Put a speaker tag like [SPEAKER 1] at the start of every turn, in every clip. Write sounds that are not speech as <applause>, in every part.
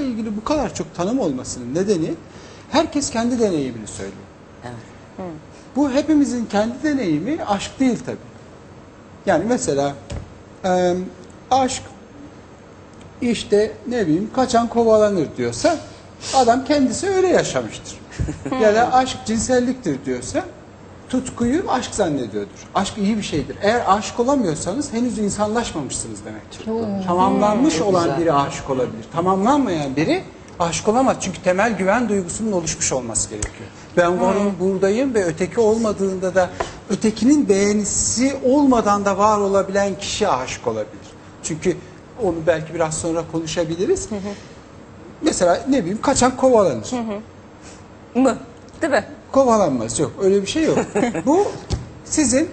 [SPEAKER 1] aşkla ilgili bu kadar çok tanım olmasının nedeni herkes kendi deneyimini söylüyor.
[SPEAKER 2] Evet.
[SPEAKER 1] Bu hepimizin kendi deneyimi aşk değil tabi. Yani mesela e, aşk işte ne bileyim kaçan kovalanır diyorsa adam kendisi öyle yaşamıştır. <laughs> ya da aşk cinselliktir diyorsa tutkuyu aşk zannediyordur. Aşk iyi bir şeydir. Eğer aşık olamıyorsanız henüz insanlaşmamışsınız demektir. Tamamlanmış olan
[SPEAKER 2] güzel.
[SPEAKER 1] biri aşık olabilir. Tamamlanmayan biri aşık olamaz. Çünkü temel güven duygusunun oluşmuş olması gerekiyor. Ben varım, buradayım ve öteki olmadığında da ötekinin beğenisi olmadan da var olabilen kişi aşık olabilir. Çünkü onu belki biraz sonra konuşabiliriz. Mesela ne bileyim kaçan kovalanır.
[SPEAKER 3] Mı? Değil mi?
[SPEAKER 1] Kovalanmaz yok öyle bir şey yok. <laughs> Bu sizin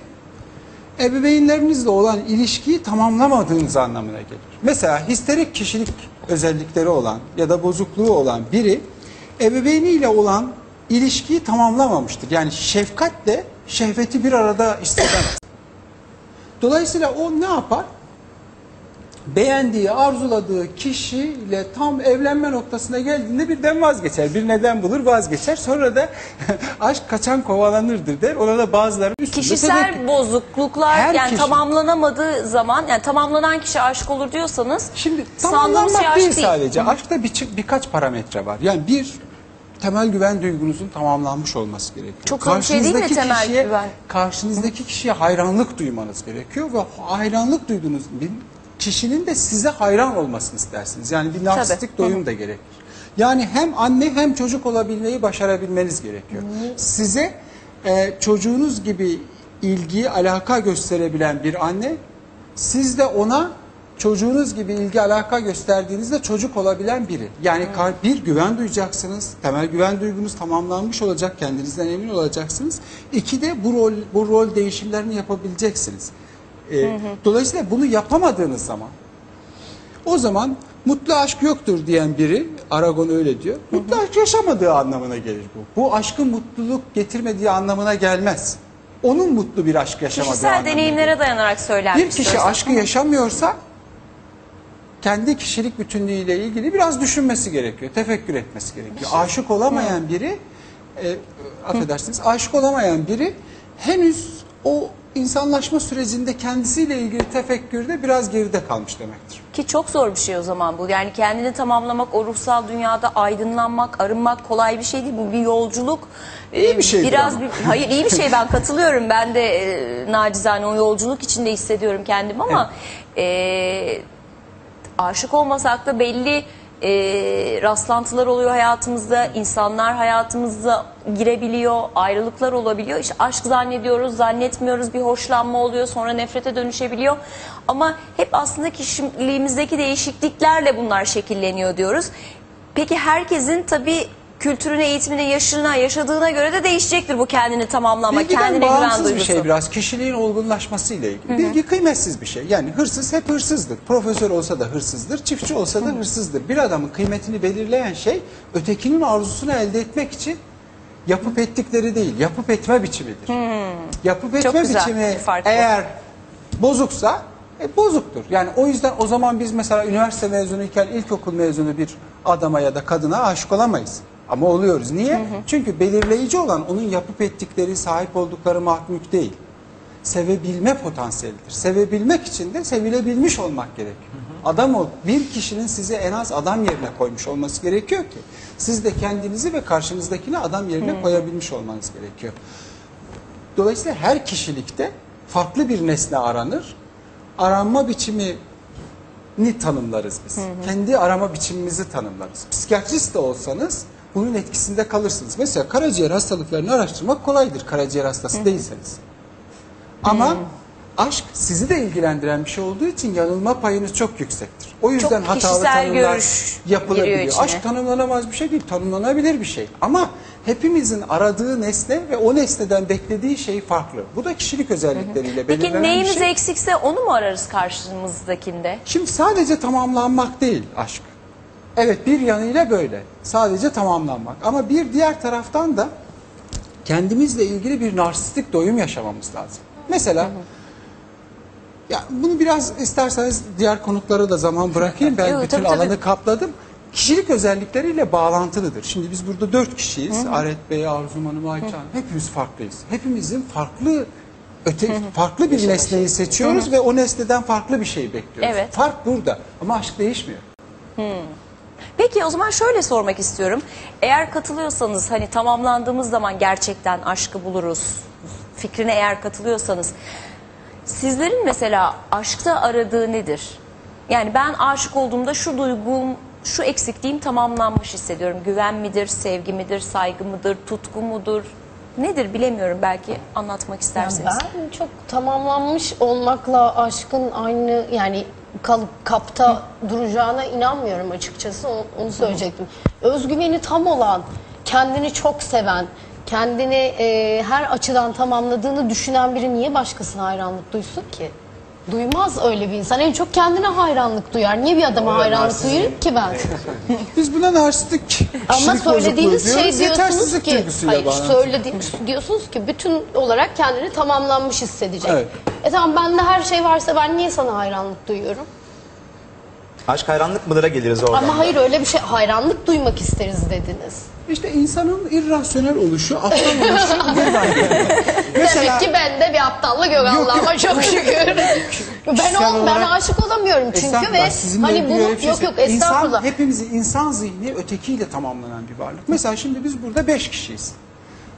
[SPEAKER 1] ebeveynlerinizle olan ilişkiyi tamamlamadığınız anlamına gelir. Mesela histerik kişilik özellikleri olan ya da bozukluğu olan biri ebeveyniyle olan ilişkiyi tamamlamamıştır. Yani şefkatle şehveti bir arada hissedemez. Dolayısıyla o ne yapar? Beğendiği, arzuladığı kişiyle tam evlenme noktasına geldiğinde birden vazgeçer. Bir neden bulur vazgeçer. Sonra da <laughs> aşk kaçan kovalanırdır der. Ona da bazıları üstünde
[SPEAKER 3] Kişisel
[SPEAKER 1] tedekkür-
[SPEAKER 3] bozukluklar
[SPEAKER 1] Her
[SPEAKER 3] yani
[SPEAKER 1] kişi-
[SPEAKER 3] tamamlanamadığı zaman yani tamamlanan kişi aşık olur diyorsanız
[SPEAKER 1] Şimdi
[SPEAKER 3] şey
[SPEAKER 1] tamamlanmak
[SPEAKER 3] aşk
[SPEAKER 1] değil
[SPEAKER 3] değil.
[SPEAKER 1] sadece. Aşkta bir, birkaç parametre var. Yani bir temel güven duygunuzun tamamlanmış olması gerekiyor.
[SPEAKER 3] Çok bir şey değil mi
[SPEAKER 1] Karşınızdaki
[SPEAKER 3] temel
[SPEAKER 1] kişiye,
[SPEAKER 3] güven?
[SPEAKER 1] Karşınızdaki kişiye hayranlık duymanız gerekiyor ve hayranlık duyduğunuz bir kişinin de size hayran olmasını istersiniz. Yani bir narsistik doyum da gerekir. Yani hem anne hem çocuk olabilmeyi başarabilmeniz gerekiyor. Size e, çocuğunuz gibi ilgi, alaka gösterebilen bir anne siz de ona çocuğunuz gibi ilgi alaka gösterdiğinizde çocuk olabilen biri. Yani kar- bir güven duyacaksınız. Temel güven duygunuz tamamlanmış olacak. Kendinizden emin olacaksınız. İki de bu rol bu rol değişimlerini yapabileceksiniz. Ee, Dolayısıyla bunu yapamadığınız zaman o zaman mutlu aşk yoktur diyen biri, Aragon öyle diyor. Mutlu aşk yaşamadığı anlamına gelir bu. Bu aşkın mutluluk getirmediği anlamına gelmez. Onun mutlu bir aşk yaşamadığı
[SPEAKER 3] Kişisel
[SPEAKER 1] anlamına gelir.
[SPEAKER 3] deneyimlere dayanarak söylenmiş.
[SPEAKER 1] Bir kişi aşkı yaşamıyorsa kendi kişilik bütünlüğüyle ilgili biraz düşünmesi gerekiyor, tefekkür etmesi gerekiyor. Aşık olamayan biri, e, affedersiniz, aşık olamayan biri henüz o insanlaşma sürecinde kendisiyle ilgili tefekkürde biraz geride kalmış demektir.
[SPEAKER 3] Ki çok zor bir şey o zaman bu. Yani kendini tamamlamak, o ruhsal dünyada aydınlanmak, arınmak kolay bir şey değil. Bu bir yolculuk.
[SPEAKER 1] İyi bir şeydir
[SPEAKER 3] Biraz bir, hayır iyi bir şey ben katılıyorum. Ben de e, nacizane o yolculuk içinde hissediyorum kendimi ama e, aşık olmasak da belli e, rastlantılar oluyor hayatımızda. insanlar hayatımıza girebiliyor, ayrılıklar olabiliyor. İşte aşk zannediyoruz, zannetmiyoruz, bir hoşlanma oluyor, sonra nefrete dönüşebiliyor. Ama hep aslında kişiliğimizdeki değişikliklerle bunlar şekilleniyor diyoruz. Peki herkesin tabii kültürüne, eğitimine, yaşına, yaşadığına göre de değişecektir bu kendini tamamlama,
[SPEAKER 1] Bilgiden
[SPEAKER 3] kendine güven
[SPEAKER 1] bağımsız bir
[SPEAKER 3] duygusu.
[SPEAKER 1] şey biraz. Kişiliğin olgunlaşması ile ilgili. Bilgi kıymetsiz bir şey. Yani hırsız hep hırsızdır. Profesör olsa da hırsızdır, çiftçi olsa da hırsızdır. Bir adamın kıymetini belirleyen şey ötekinin arzusunu elde etmek için yapıp ettikleri değil, yapıp etme biçimidir. Yapıp etme
[SPEAKER 3] güzel
[SPEAKER 1] biçimi eğer bozuksa e, bozuktur. Yani o yüzden o zaman biz mesela üniversite mezunuyken ilkokul mezunu bir adama ya da kadına aşık olamayız. Ama oluyoruz. Niye? Çünkü belirleyici olan onun yapıp ettikleri, sahip oldukları mahluk değil. Sevebilme potansiyelidir. Sevebilmek için de sevilebilmiş olmak gerekiyor. Adam o bir kişinin sizi en az adam yerine koymuş olması gerekiyor ki siz de kendinizi ve karşınızdakini adam yerine koyabilmiş olmanız gerekiyor. Dolayısıyla her kişilikte farklı bir nesne aranır. Aranma biçimi ni tanımlarız biz. Kendi arama biçimimizi tanımlarız. Psikiyatrist de olsanız bunun etkisinde kalırsınız. Mesela karaciğer hastalıklarını araştırmak kolaydır karaciğer hastası değilseniz. Ama aşk sizi de ilgilendiren bir şey olduğu için yanılma payınız çok yüksektir. O yüzden
[SPEAKER 3] Çok
[SPEAKER 1] hatalı tanımlar yapılabiliyor. Aşk tanımlanamaz bir şey değil, tanımlanabilir bir şey. Ama hepimizin aradığı nesne ve o nesneden beklediği şey farklı. Bu da kişilik özellikleriyle
[SPEAKER 3] Peki
[SPEAKER 1] belirlenen
[SPEAKER 3] neyimiz
[SPEAKER 1] bir şey.
[SPEAKER 3] eksikse onu mu ararız karşımızdakinde?
[SPEAKER 1] Şimdi sadece tamamlanmak değil aşk. Evet bir yanıyla böyle. Sadece tamamlanmak. Ama bir diğer taraftan da kendimizle ilgili bir narsistik doyum yaşamamız lazım. Mesela ya bunu biraz isterseniz diğer konuklara da zaman bırakayım. Ben <laughs>
[SPEAKER 3] Yok,
[SPEAKER 1] bütün
[SPEAKER 3] tabii, tabii.
[SPEAKER 1] alanı kapladım. kişilik özellikleriyle bağlantılıdır. Şimdi biz burada dört kişiyiz. Aret Bey, Arzu Hanım, Ayça Hanım. Hepimiz farklıyız. Hepimizin farklı öte farklı bir nesneyi seçiyoruz ve o nesneden farklı bir şey bekliyoruz.
[SPEAKER 3] Evet.
[SPEAKER 1] Fark burada ama aşk değişmiyor.
[SPEAKER 3] Peki o zaman şöyle sormak istiyorum. Eğer katılıyorsanız hani tamamlandığımız zaman gerçekten aşkı buluruz fikrine eğer katılıyorsanız sizlerin mesela aşkta aradığı nedir? Yani ben aşık olduğumda şu duygum, şu eksikliğim tamamlanmış hissediyorum. Güven midir, sevgi midir, saygı mıdır, tutku mudur? Nedir bilemiyorum belki anlatmak isterseniz.
[SPEAKER 2] Ben çok tamamlanmış olmakla aşkın aynı yani kalıp kapta duracağına inanmıyorum açıkçası. Onu, onu söyleyecektim. Özgüveni tam olan, kendini çok seven, kendini e, her açıdan tamamladığını düşünen biri niye başkasına hayranlık duysun ki? Duymaz öyle bir insan. En çok kendine hayranlık duyar. Niye bir adama hayranlık duyarım ki ben? <laughs>
[SPEAKER 1] Biz buna narsistik
[SPEAKER 2] Ama
[SPEAKER 1] kişilik bozukluğu
[SPEAKER 2] söylediğiniz şey
[SPEAKER 1] diyoruz,
[SPEAKER 2] diyorsunuz
[SPEAKER 1] yetersizlik
[SPEAKER 2] ki,
[SPEAKER 1] duygusuyla
[SPEAKER 2] hayır
[SPEAKER 1] bağlantılı.
[SPEAKER 2] söylediğiniz diyorsunuz ki bütün olarak kendini tamamlanmış hissedecek.
[SPEAKER 1] Evet.
[SPEAKER 2] E tamam bende her şey varsa ben niye sana hayranlık duyuyorum?
[SPEAKER 4] Aşk hayranlık mıdır'a geliriz oradan.
[SPEAKER 2] Ama hayır öyle bir şey hayranlık duymak isteriz dediniz.
[SPEAKER 1] İşte insanın irrasyonel oluşu, aptal oluşu buradan geliyor.
[SPEAKER 2] Demek ki bende bir aptallık yok Allah'ıma çok şükür. ben
[SPEAKER 1] Kişisel
[SPEAKER 2] ol, ben
[SPEAKER 1] olarak-
[SPEAKER 2] aşık olamıyorum çünkü
[SPEAKER 1] Estağfurullah,
[SPEAKER 2] ve
[SPEAKER 1] sizinle
[SPEAKER 2] hani
[SPEAKER 1] ilgili
[SPEAKER 2] bunu
[SPEAKER 1] öyle bir şey
[SPEAKER 2] yok yok
[SPEAKER 1] söyleyeyim. İnsan,
[SPEAKER 2] estağfurullah.
[SPEAKER 1] hepimizin insan zihni ötekiyle tamamlanan bir varlık. Mesela şimdi biz burada beş kişiyiz.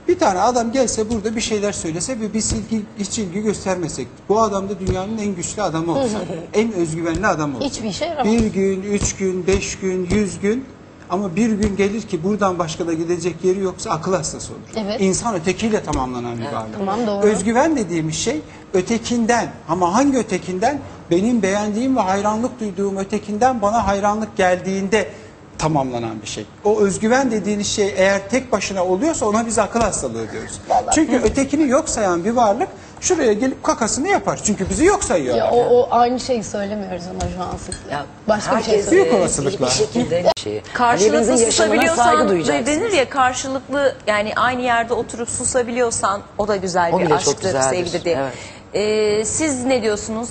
[SPEAKER 1] Bir tane adam gelse burada bir şeyler söylese ve biz ilgi, hiç ilgi göstermesek. Bu adam da dünyanın en güçlü adamı olsa. en özgüvenli adam olsa.
[SPEAKER 2] Hiçbir işe yaramaz.
[SPEAKER 1] Bir gün, üç gün, beş gün, yüz gün ama bir gün gelir ki buradan başka da gidecek yeri yoksa akıl hastası olur.
[SPEAKER 2] Evet.
[SPEAKER 1] İnsan ötekiyle tamamlanan bir varlık.
[SPEAKER 2] tamam, doğru.
[SPEAKER 1] Özgüven dediğimiz şey ötekinden ama hangi ötekinden? Benim beğendiğim ve hayranlık duyduğum ötekinden bana hayranlık geldiğinde tamamlanan bir şey. O özgüven dediğiniz şey eğer tek başına oluyorsa ona biz akıl hastalığı diyoruz. Çünkü ötekini yok sayan bir varlık şuraya gelip kakasını yapar. Çünkü bizi yok sayıyorlar.
[SPEAKER 2] Ya o, o aynı şeyi söylemiyoruz ama şu an sık.
[SPEAKER 5] Ya
[SPEAKER 2] Başka bir şey
[SPEAKER 5] herkes,
[SPEAKER 1] Büyük
[SPEAKER 2] söylüyoruz.
[SPEAKER 5] e,
[SPEAKER 1] olasılıkla.
[SPEAKER 5] Bir şekilde bir şey. <laughs>
[SPEAKER 3] Karşılıklı
[SPEAKER 5] Birbirinizin yaşamına saygı
[SPEAKER 3] susabiliyorsan denir ya karşılıklı yani aynı yerde oturup susabiliyorsan o da güzel
[SPEAKER 5] O
[SPEAKER 3] bir
[SPEAKER 5] bile çok
[SPEAKER 3] aşktır,
[SPEAKER 5] güzeldir,
[SPEAKER 3] sevgidir diye.
[SPEAKER 5] evet.
[SPEAKER 3] Ee, siz ne diyorsunuz?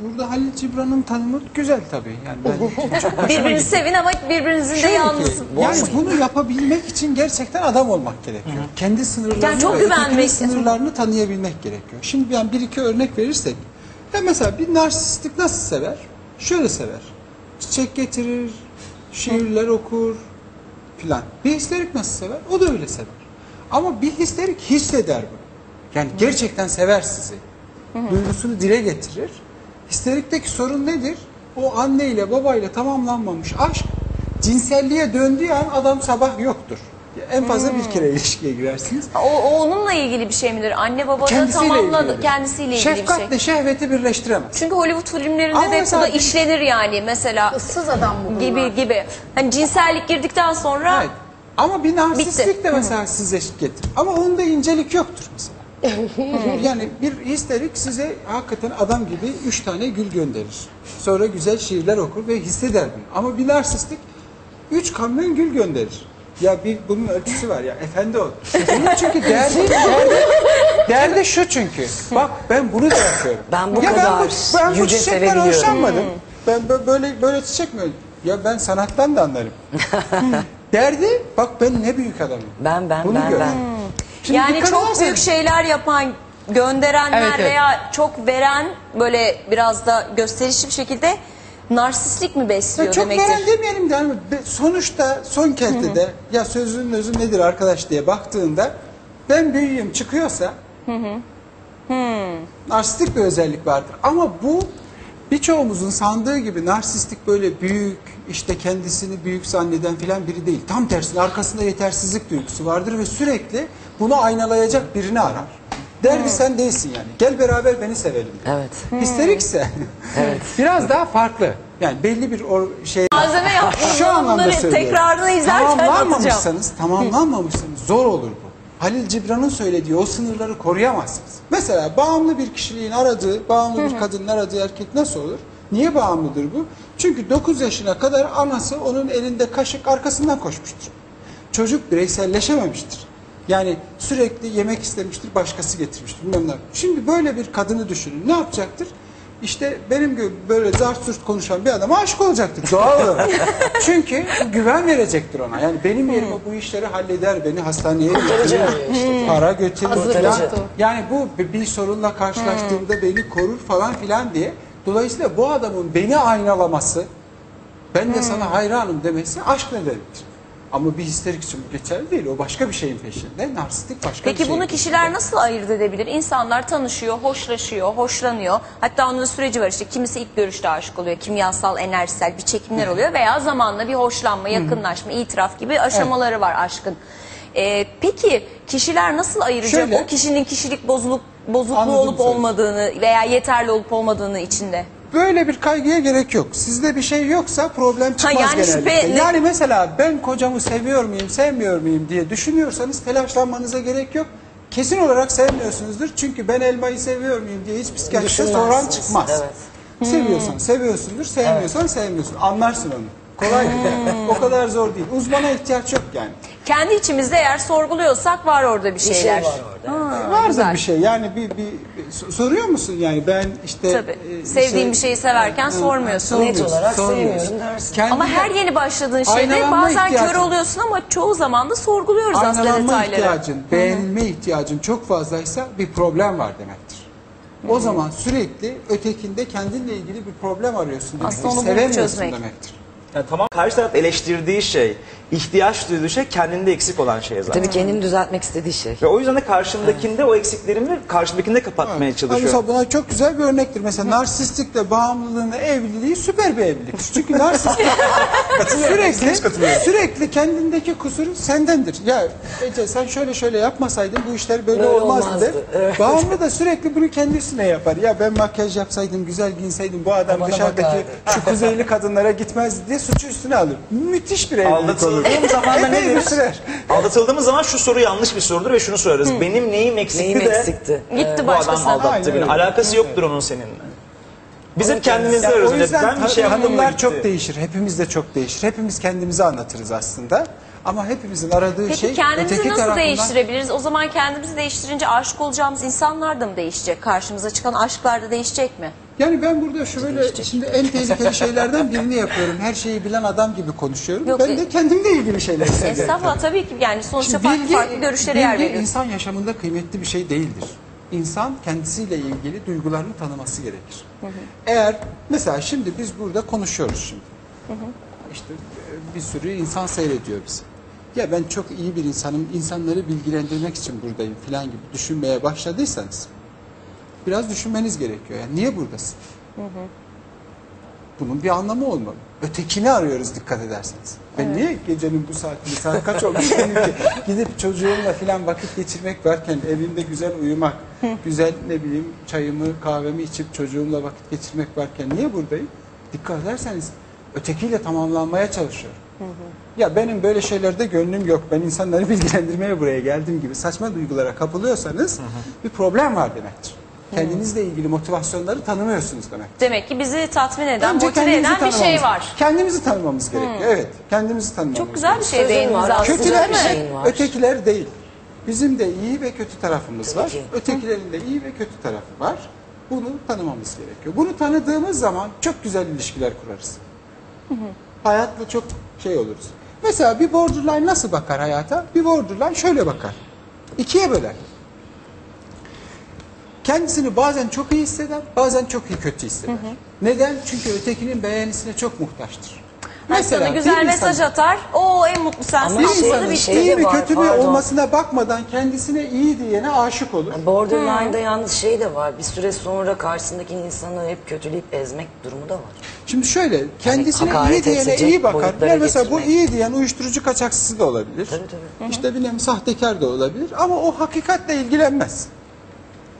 [SPEAKER 1] Burada Halil Cibran'ın tanımı güzel tabii. Yani ben çok hoşuma
[SPEAKER 3] Birbirinizi sevin ama birbirinizin de
[SPEAKER 1] Şöyle
[SPEAKER 3] yalnız.
[SPEAKER 1] ki, yani bunu yapabilmek için gerçekten adam olmak gerekiyor. Kendi sınırlarını
[SPEAKER 3] Yani çok güvenmek-
[SPEAKER 1] ötekinin sınırlarını tanıyabilmek gerekiyor. Şimdi ben bir iki örnek verirsek. Ya mesela bir narsistik nasıl sever? Şöyle sever. Çiçek getirir, şiirler okur filan. Bir histerik nasıl sever? O da öyle sever. Ama bir histerik hisseder bunu. Yani gerçekten sever sizi. Duygusunu dile getirir. Histerikteki sorun nedir? O anneyle babayla tamamlanmamış aşk cinselliğe döndüğü an adam sabah yoktur. En fazla bir kere ilişkiye girersiniz.
[SPEAKER 3] O, o onunla ilgili bir şey midir? Anne baba da
[SPEAKER 1] Kendisiyle
[SPEAKER 3] tamamladı.
[SPEAKER 1] ilgili.
[SPEAKER 3] Kendisiyle ilgili bir şey.
[SPEAKER 1] Şefkatle şehveti birleştiremez.
[SPEAKER 3] Çünkü Hollywood filmlerinde
[SPEAKER 1] Ama
[SPEAKER 3] de bu da işlenir yani mesela
[SPEAKER 2] Issız adam bu bunlar.
[SPEAKER 3] gibi gibi. Hani cinsellik girdikten sonra
[SPEAKER 1] Evet. Ama bir narsistlik
[SPEAKER 3] Bitti.
[SPEAKER 1] de mesela size getirir. Ama onda incelik yoktur mesela. Yani bir histerik size hakikaten adam gibi üç tane gül gönderir. Sonra güzel şiirler okur ve hisseder bunu. Ama bir narsistlik üç kamyon gül gönderir. Ya bir bunun ölçüsü var ya efendi ol. Bunun çünkü derdi, derdi, derdi şu çünkü. Bak ben bunu da yapıyorum.
[SPEAKER 5] Ben bu
[SPEAKER 1] ya
[SPEAKER 5] kadar
[SPEAKER 1] ben bu, ben bu çiçekten hoşlanmadım. Ben bö- böyle böyle çiçek mi? Ya ben sanattan da anlarım. <laughs> Derdi bak ben ne büyük adamım.
[SPEAKER 5] Ben, ben,
[SPEAKER 1] Bunu
[SPEAKER 5] ben,
[SPEAKER 1] gör.
[SPEAKER 5] ben.
[SPEAKER 1] Şimdi
[SPEAKER 3] yani
[SPEAKER 1] dikkat
[SPEAKER 3] çok
[SPEAKER 1] ederseniz-
[SPEAKER 3] büyük şeyler yapan gönderenler
[SPEAKER 1] Evet, evet.
[SPEAKER 3] veya çok veren böyle biraz da gösterişli bir şekilde narsistlik mi besliyor
[SPEAKER 1] Ya çok
[SPEAKER 3] demektir?
[SPEAKER 1] veren demeyelim de hani be- sonuçta son kertede ya sözünün özü nedir arkadaş diye baktığında ben büyüğüm çıkıyorsa narsistik bir özellik vardır. Ama bu birçoğumuzun sandığı gibi narsistik böyle büyük işte kendisini büyük zanneden filan biri değil. Tam tersine arkasında yetersizlik duygusu vardır ve sürekli bunu aynalayacak birini arar. Der ki sen değilsin yani. Gel beraber beni sevelim. der.
[SPEAKER 5] Evet.
[SPEAKER 1] Histerikse <laughs> biraz daha farklı. Yani belli bir or şey
[SPEAKER 3] Malzeme yapmış.
[SPEAKER 1] şu anlamda
[SPEAKER 3] Bunları
[SPEAKER 1] söylüyorum.
[SPEAKER 3] tekrarını izlerken atacağım.
[SPEAKER 1] Tamamlanmamışsanız, tamamlanmamışsanız zor olur bu. Halil Cibran'ın söylediği o sınırları koruyamazsınız. Mesela bağımlı bir kişiliğin aradığı, bağımlı bir kadının aradığı erkek nasıl olur? Niye bağımlıdır bu? Çünkü 9 yaşına kadar anası onun elinde kaşık arkasından koşmuştur. Çocuk bireyselleşememiştir. Yani sürekli yemek istemiştir, başkası getirmiştir. Bilmem ne. Şimdi böyle bir kadını düşünün. Ne yapacaktır? işte benim gibi böyle zart zurt konuşan bir adama aşık olacaktır doğal <laughs> olarak. Çünkü güven verecektir ona. Yani benim yerime bu işleri halleder, beni hastaneye götürür, para götürür
[SPEAKER 2] Hazır
[SPEAKER 1] falan.
[SPEAKER 2] oldu.
[SPEAKER 1] Yani bu bir- bir sorunla karşılaştığımda beni korur falan filan diye. Dolayısıyla bu adamın beni aynalaması, ben de sana hayranım demesi aşk nedenidir. Ama bir histerik için bu geçerli değil. O başka bir şeyin peşinde. Narsistik başka bir
[SPEAKER 3] Peki
[SPEAKER 1] şeyin
[SPEAKER 3] bunu
[SPEAKER 1] peşinde.
[SPEAKER 3] kişiler nasıl ayırt edebilir? İnsanlar tanışıyor, hoşlaşıyor, hoşlanıyor. Hatta onun süreci var işte kimisi ilk görüşte aşık oluyor. Kimyasal, enerjisel bir çekimler oluyor veya zamanla bir hoşlanma, yakınlaşma, itiraf gibi aşamaları var aşkın. Ee, peki kişiler nasıl ayıracak
[SPEAKER 1] Şöyle-
[SPEAKER 3] o kişinin kişilik bozuluk bozukluğu olup
[SPEAKER 1] sözü.
[SPEAKER 3] olmadığını veya yeterli olup olmadığını içinde?
[SPEAKER 1] Böyle bir kaygıya gerek yok. Sizde bir şey yoksa problem çıkmaz
[SPEAKER 3] yani
[SPEAKER 1] genellikle.
[SPEAKER 3] şüphe-
[SPEAKER 1] Yani mesela ben kocamı seviyor muyum, sevmiyor muyum diye düşünüyorsanız telaşlanmanıza gerek yok. Kesin olarak sevmiyorsunuzdur. Çünkü ben elmayı seviyor muyum diye hiç psikiyatriste soran çıkmaz.
[SPEAKER 5] evet.
[SPEAKER 1] Seviyorsan seviyorsundur, sevmiyorsan sevmiyorsun. Anlarsın onu. Kolay. <laughs> o kadar zor değil. Uzmana ihtiyaç yok yani.
[SPEAKER 3] Kendi içimizde eğer sorguluyorsak var orada bir
[SPEAKER 5] Bir şey
[SPEAKER 3] şeyler.
[SPEAKER 5] var orada.
[SPEAKER 3] Ha,
[SPEAKER 1] Vardır
[SPEAKER 3] güzel.
[SPEAKER 1] bir şey. Yani bir, bir, bir- so- soruyor musun yani ben işte
[SPEAKER 3] Tabii.
[SPEAKER 1] e,
[SPEAKER 3] Sevdiğin bir şeyi severken
[SPEAKER 1] Ha,
[SPEAKER 3] sormuyorsun.
[SPEAKER 5] Net olarak
[SPEAKER 1] sormuyorsun.
[SPEAKER 5] sevmiyorum dersin.
[SPEAKER 1] Kendine-
[SPEAKER 3] Ama her yeni başladığın şeyde bazen kör
[SPEAKER 1] ihtiyacın-
[SPEAKER 3] oluyorsun ama çoğu zaman da sorguluyoruz aslında
[SPEAKER 1] Aynalanma
[SPEAKER 3] detayları.
[SPEAKER 1] ihtiyacın, beğenilme ihtiyacın çok fazlaysa bir problem var demektir. O zaman sürekli ötekinde kendinle ilgili bir problem arıyorsun demektir.
[SPEAKER 3] Aslında onu bulup
[SPEAKER 1] Sevemiyorsun
[SPEAKER 3] çözmek.
[SPEAKER 1] demektir.
[SPEAKER 4] Yani tamam karşı taraf eleştirdiği şey, ihtiyaç duyduğu şey kendinde eksik olan şey zaten.
[SPEAKER 5] Tabii kendini düzeltmek istediği şey.
[SPEAKER 4] Ve o yüzden de karşımdakinde o eksiklerimi karşımdakinde kapatmaya
[SPEAKER 1] Evet.
[SPEAKER 4] çalışıyorum.
[SPEAKER 1] Mesela buna çok güzel bir örnektir. Mesela narsistikle bağımlılığın evliliği süper bir evliliktir. Çünkü narsistik <laughs> sürekli, sürekli kendindeki kusuru sendendir. Ya Ece sen şöyle şöyle yapmasaydın bu işler böyle,
[SPEAKER 5] Böyle
[SPEAKER 1] olmazdı.
[SPEAKER 5] olmazdı. Evet.
[SPEAKER 1] Bağımlı da sürekli bunu kendisine yapar. Ya ben makyaj yapsaydım, güzel giyinseydim bu adam
[SPEAKER 5] Bana
[SPEAKER 1] dışarıdaki
[SPEAKER 5] bakardı.
[SPEAKER 1] şu kuzeyli kadınlara gitmezdi diye suçu üstüne alır. Müthiş bir evlilik olur.
[SPEAKER 4] Aldatıldığım zaman da ne deriz? Aldatıldığımız zaman şu soru yanlış bir sorudur ve şunu sorarız. Benim neyim eksikti
[SPEAKER 5] Neyim
[SPEAKER 4] de
[SPEAKER 5] eksikti?
[SPEAKER 3] Gitti
[SPEAKER 4] bu adam
[SPEAKER 3] başkasına.
[SPEAKER 4] aldattı
[SPEAKER 1] Aynen
[SPEAKER 4] beni.
[SPEAKER 1] öyle.
[SPEAKER 4] Alakası yoktur onun seninle. Biz hep kendimizde arıyoruz.
[SPEAKER 1] o yüzden
[SPEAKER 4] Ben bir şey yaptım da
[SPEAKER 1] hanımlar
[SPEAKER 4] gitti.
[SPEAKER 1] çok değişir. Hepimiz de çok değişir. Hepimiz kendimizi anlatırız aslında. Ama hepimizin aradığı
[SPEAKER 3] Peki
[SPEAKER 1] şey
[SPEAKER 3] kendimizi
[SPEAKER 1] öteki
[SPEAKER 3] nasıl
[SPEAKER 1] tarafından...
[SPEAKER 3] değiştirebiliriz? O zaman kendimizi değiştirince aşık olacağımız insanlar da mı değişecek? Karşımıza çıkan aşklar da değişecek mi?
[SPEAKER 1] Yani ben burada şöyle şimdi en tehlikeli <laughs> şeylerden birini yapıyorum. Her şeyi bilen adam gibi konuşuyorum.
[SPEAKER 3] Yok,
[SPEAKER 1] ben
[SPEAKER 3] e-
[SPEAKER 1] de kendimle ilgili şeyler söylüyorum.
[SPEAKER 3] Estağfurullah tabii ki yani sonuçta
[SPEAKER 1] Şimdi
[SPEAKER 3] farklı farklı görüşlere yer
[SPEAKER 1] bilgi
[SPEAKER 3] veriyoruz.
[SPEAKER 1] insan yaşamında kıymetli bir şey değildir. İnsan kendisiyle ilgili duygularını tanıması gerekir. Eğer mesela şimdi biz burada konuşuyoruz şimdi. İşte e, bir sürü insan seyrediyor bizi. Ya ben çok iyi bir insanım, insanları bilgilendirmek için buradayım filan gibi düşünmeye başladıysanız biraz düşünmeniz gerekiyor. Yani niye buradasın? Bunun bir anlamı olmalı. Ötekini arıyoruz dikkat ederseniz. Ben niye gecenin bu saatinde saat kaç olmuş <laughs> ki gidip çocuğumla filan vakit geçirmek varken evimde güzel uyumak, güzel ne bileyim çayımı kahvemi içip çocuğumla vakit geçirmek varken niye buradayım? Dikkat ederseniz ötekiyle tamamlanmaya çalışıyorum. Ya benim böyle şeylerde gönlüm yok. Ben insanları <laughs> bilgilendirmeye buraya geldim gibi saçma duygulara kapılıyorsanız bir problem var demektir. Kendinizle ilgili motivasyonları tanımıyorsunuz demek.
[SPEAKER 3] Demek ki bizi tatmin eden,
[SPEAKER 1] Önce
[SPEAKER 3] motive
[SPEAKER 1] kendimizi
[SPEAKER 3] eden bir şey
[SPEAKER 1] tanımamız-
[SPEAKER 3] var.
[SPEAKER 1] Kendimizi tanımamız gerekiyor. Evet, kendimizi tanımamız
[SPEAKER 3] Çok güzel bir şey
[SPEAKER 5] Sözün
[SPEAKER 3] değindiniz
[SPEAKER 5] var,
[SPEAKER 3] aslında
[SPEAKER 1] Kötüler
[SPEAKER 5] bir
[SPEAKER 3] değil mi?
[SPEAKER 5] şeyin var.
[SPEAKER 1] ötekiler değil. Bizim de iyi ve kötü tarafımız var.
[SPEAKER 5] ki.
[SPEAKER 1] Ötekilerin de iyi ve kötü tarafı var. Bunu tanımamız gerekiyor. Bunu tanıdığımız zaman çok güzel ilişkiler kurarız. Hayatla çok şey oluruz. Mesela bir borderline nasıl bakar hayata? Bir borderline şöyle bakar. İkiye böler. Kendisini bazen çok iyi hisseder, bazen çok iyi kötü hisseder. Neden? Çünkü ötekinin beğenisine çok muhtaçtır.
[SPEAKER 3] Mesela güzel
[SPEAKER 1] bir
[SPEAKER 3] mesaj
[SPEAKER 1] insan-
[SPEAKER 3] atar. O en mutlu sensin.
[SPEAKER 5] Ama
[SPEAKER 1] bir
[SPEAKER 5] şey-
[SPEAKER 1] insanın
[SPEAKER 3] bitti.
[SPEAKER 5] şey
[SPEAKER 1] iyi mi kötü mü olmasına bakmadan kendisine iyi diyene aşık olur.
[SPEAKER 5] Borderline'da yalnız şey de var. Bir süre sonra karşısındaki insanı hep kötüleyip ezmek durumu da var.
[SPEAKER 1] Şimdi şöyle kendisine
[SPEAKER 5] hakaret
[SPEAKER 1] iyi diyene iyi bakar. Yani mesela bu
[SPEAKER 5] getirmek.
[SPEAKER 1] iyi diyen uyuşturucu kaçakçısı da olabilir.
[SPEAKER 5] Tabii, tabii.
[SPEAKER 1] İşte bilmem sahtekar da olabilir ama o hakikatle ilgilenmez.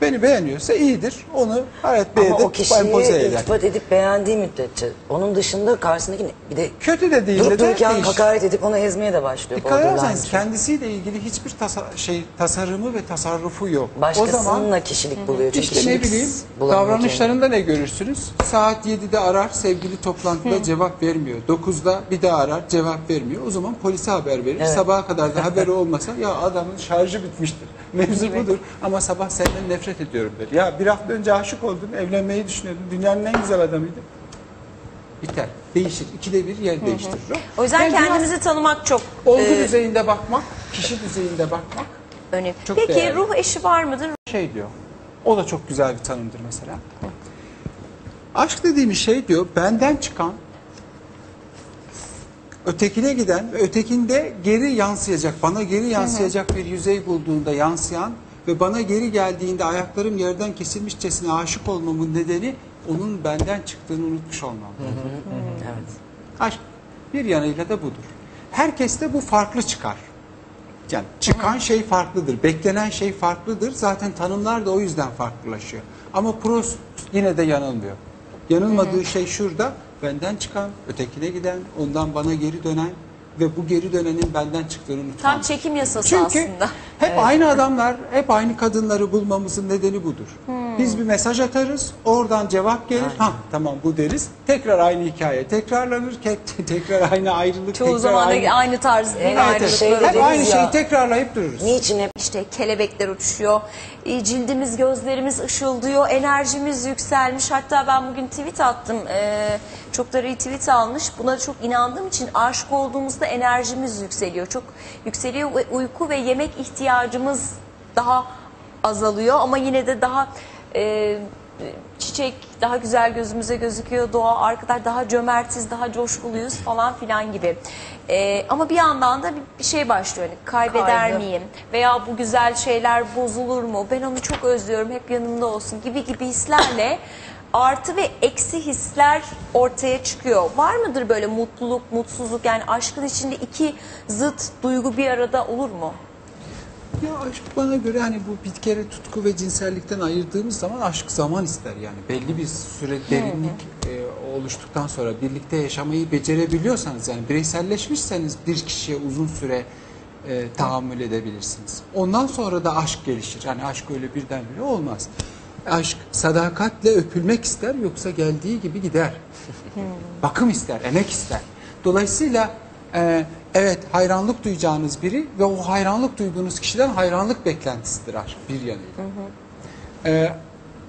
[SPEAKER 1] Beni beğeniyorsa iyidir. Onu hayat
[SPEAKER 5] Ama
[SPEAKER 1] beğenip
[SPEAKER 5] o kişiyi
[SPEAKER 1] empoze eder.
[SPEAKER 5] iltifat edip beğendiği müddetçe onun dışında karşısındaki bir de
[SPEAKER 1] Kötü de değil
[SPEAKER 5] durup
[SPEAKER 1] de
[SPEAKER 5] dururken
[SPEAKER 1] değişir.
[SPEAKER 5] hakaret edip onu ezmeye de başlıyor.
[SPEAKER 1] Dikkat
[SPEAKER 5] borderline
[SPEAKER 1] ederseniz
[SPEAKER 5] çünkü.
[SPEAKER 1] kendisiyle ilgili hiçbir tasa- şey tasarımı ve tasarrufu yok. o
[SPEAKER 5] Başkasınınla
[SPEAKER 1] zaman
[SPEAKER 5] kişilik buluyor. Çünkü
[SPEAKER 1] İşte ne
[SPEAKER 5] kişilik
[SPEAKER 1] bileyim
[SPEAKER 5] bulamıyor
[SPEAKER 1] davranışlarında ne görürsünüz? Saat 7'de arar sevgili toplantıda cevap vermiyor. 9'da bir daha arar cevap vermiyor. O zaman polise haber verir. Sabaha kadar da haberi <laughs> olmasa ya adamın şarjı bitmiştir. Mevzu budur. Ama sabah senden nefret nefret ediyorum der. Ya bir hafta önce aşık oldun, evlenmeyi düşünüyordun, dünyanın en güzel adamıydı. Biter. Değişir. İkide bir yer değiştirir.
[SPEAKER 3] O yüzden
[SPEAKER 1] Yani biraz
[SPEAKER 3] kendimizi tanımak çok
[SPEAKER 1] olgu
[SPEAKER 3] e,
[SPEAKER 1] düzeyinde bakmak, kişi düzeyinde bakmak
[SPEAKER 3] önemli.
[SPEAKER 1] Çok
[SPEAKER 3] Peki
[SPEAKER 1] değerli.
[SPEAKER 3] ruh eşi var mıdır?
[SPEAKER 1] şey diyor. O da çok güzel bir tanımdır mesela. Aşk dediğimiz şey diyor benden çıkan ötekine giden ve ötekinde geri yansıyacak, bana geri yansıyacak bir yüzey bulduğunda yansıyan ve bana geri geldiğinde ayaklarım yerden kesilmişçesine aşık olmamın nedeni onun benden çıktığını unutmuş olmam.
[SPEAKER 5] Evet.
[SPEAKER 1] Aşk bir yanıyla da budur. Herkeste bu farklı çıkar. Yani çıkan şey farklıdır, beklenen şey farklıdır. Zaten tanımlar da o yüzden farklılaşıyor. Ama Proust yine de yanılmıyor. Yanılmadığı şey şurada, benden çıkan, ötekine giden, ondan bana geri dönen ve bu geri dönenin benden çıktığını unutmam.
[SPEAKER 3] Tam çekim yasası
[SPEAKER 1] Çünkü
[SPEAKER 3] aslında.
[SPEAKER 1] hep aynı adamlar, hep aynı kadınları bulmamızın nedeni budur.
[SPEAKER 3] Hmm.
[SPEAKER 1] Biz bir mesaj atarız, oradan cevap gelir. Ha tamam bu deriz. Tekrar aynı hikaye tekrarlanır, <laughs> tekrar aynı ayrılık,
[SPEAKER 3] Çoğu
[SPEAKER 1] tekrar
[SPEAKER 3] zaman da
[SPEAKER 1] aynı...
[SPEAKER 3] aynı tarz
[SPEAKER 5] Evet,
[SPEAKER 1] Evet,
[SPEAKER 5] şey?
[SPEAKER 1] Hep aynı şeyi
[SPEAKER 5] ya.
[SPEAKER 1] tekrarlayıp dururuz.
[SPEAKER 5] Niçin hep
[SPEAKER 3] İşte kelebekler uçuşuyor, e, cildimiz, gözlerimiz ışıldıyor, enerjimiz yükselmiş. Hatta ben bugün tweet attım, e, çok da retweet almış. Buna çok inandığım için aşık olduğumuzda enerjimiz yükseliyor. Çok yükseliyor ve uyku ve yemek ihtiyacımız daha azalıyor. Ama yine de daha e, çiçek daha güzel gözümüze gözüküyor. Doğa arkadaş daha cömertiz, daha coşkuluyuz falan filan gibi. E, ama bir yandan da bir, bir şey başlıyor. Hani kaybeder
[SPEAKER 2] Kaygı.
[SPEAKER 3] miyim? veya bu güzel şeyler bozulur mu? Ben onu çok özlüyorum, hep yanımda olsun gibi gibi hislerle artı ve eksi hisler ortaya çıkıyor. Var mıdır böyle mutluluk, mutsuzluk yani aşkın içinde iki zıt duygu bir arada olur mu?
[SPEAKER 1] Ya aşk bana göre hani bu bir kere tutku ve cinsellikten ayırdığımız zaman aşk zaman ister yani. Belli bir süre derinlik e, oluştuktan sonra birlikte yaşamayı becerebiliyorsanız yani bireyselleşmişseniz bir kişiye uzun süre e, tahammül edebilirsiniz. Ondan sonra da aşk gelişir. Yani aşk öyle birdenbire olmaz. Aşk sadakatle öpülmek ister yoksa geldiği gibi gider. <laughs> Bakım ister, emek ister. Dolayısıyla e, evet hayranlık duyacağınız biri ve o hayranlık duyduğunuz kişiden hayranlık beklentisidir bir yanıyla. E,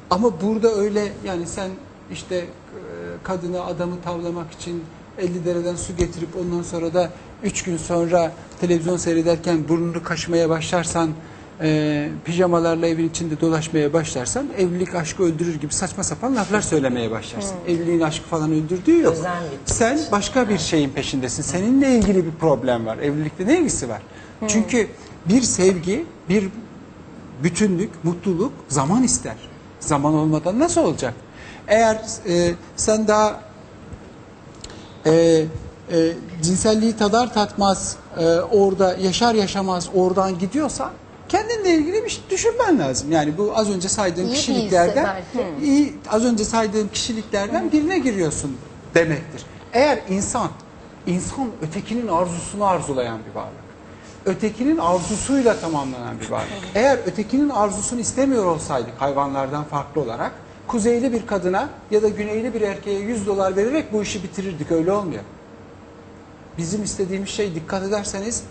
[SPEAKER 1] ama burada öyle yani sen işte e, kadını adamı tavlamak için 50 dereden su getirip ondan sonra da 3 gün sonra televizyon seyrederken burnunu kaşımaya başlarsan e, pijamalarla evin içinde dolaşmaya başlarsan evlilik aşkı öldürür gibi saçma sapan laflar söylemeye başlarsın. Evliliğin aşkı falan öldürdüğü yok. Sen başka bir şeyin peşindesin. Seninle ilgili bir problem var. Evlilikte ne ilgisi var? Çünkü bir sevgi, bir bütünlük, mutluluk zaman ister. Zaman olmadan nasıl olacak? Eğer e, sen daha e, e, cinselliği tadar tatmaz, e, orada yaşar yaşamaz oradan gidiyorsan kendinle ilgili bir şey düşünmen lazım. Yani bu az önce saydığım
[SPEAKER 2] İyi
[SPEAKER 1] kişiliklerden iyi, az önce saydığım kişiliklerden birine giriyorsun demektir. Eğer insan insan ötekinin arzusunu arzulayan bir varlık. Ötekinin arzusuyla tamamlanan bir varlık. Eğer ötekinin arzusunu istemiyor olsaydık hayvanlardan farklı olarak kuzeyli bir kadına ya da güneyli bir erkeğe 100 dolar vererek bu işi bitirirdik. Öyle olmuyor. Bizim istediğimiz şey dikkat ederseniz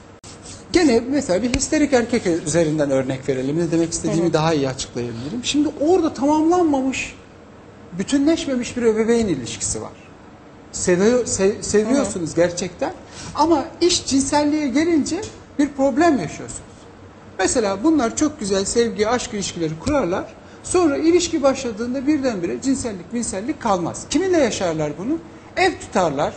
[SPEAKER 1] gene mesela bir histerik erkek üzerinden örnek verelim. Ne demek istediğimi daha iyi açıklayabilirim. Şimdi orada tamamlanmamış, bütünleşmemiş bir ebeveyn ilişkisi var. Seviyor, se- seviyorsunuz gerçekten ama iş cinselliğe gelince bir problem yaşıyorsunuz. Mesela bunlar çok güzel sevgi, aşk ilişkileri kurarlar. Sonra ilişki başladığında birdenbire cinsellik, minsellik kalmaz. Kiminle yaşarlar bunu? Ev tutarlar,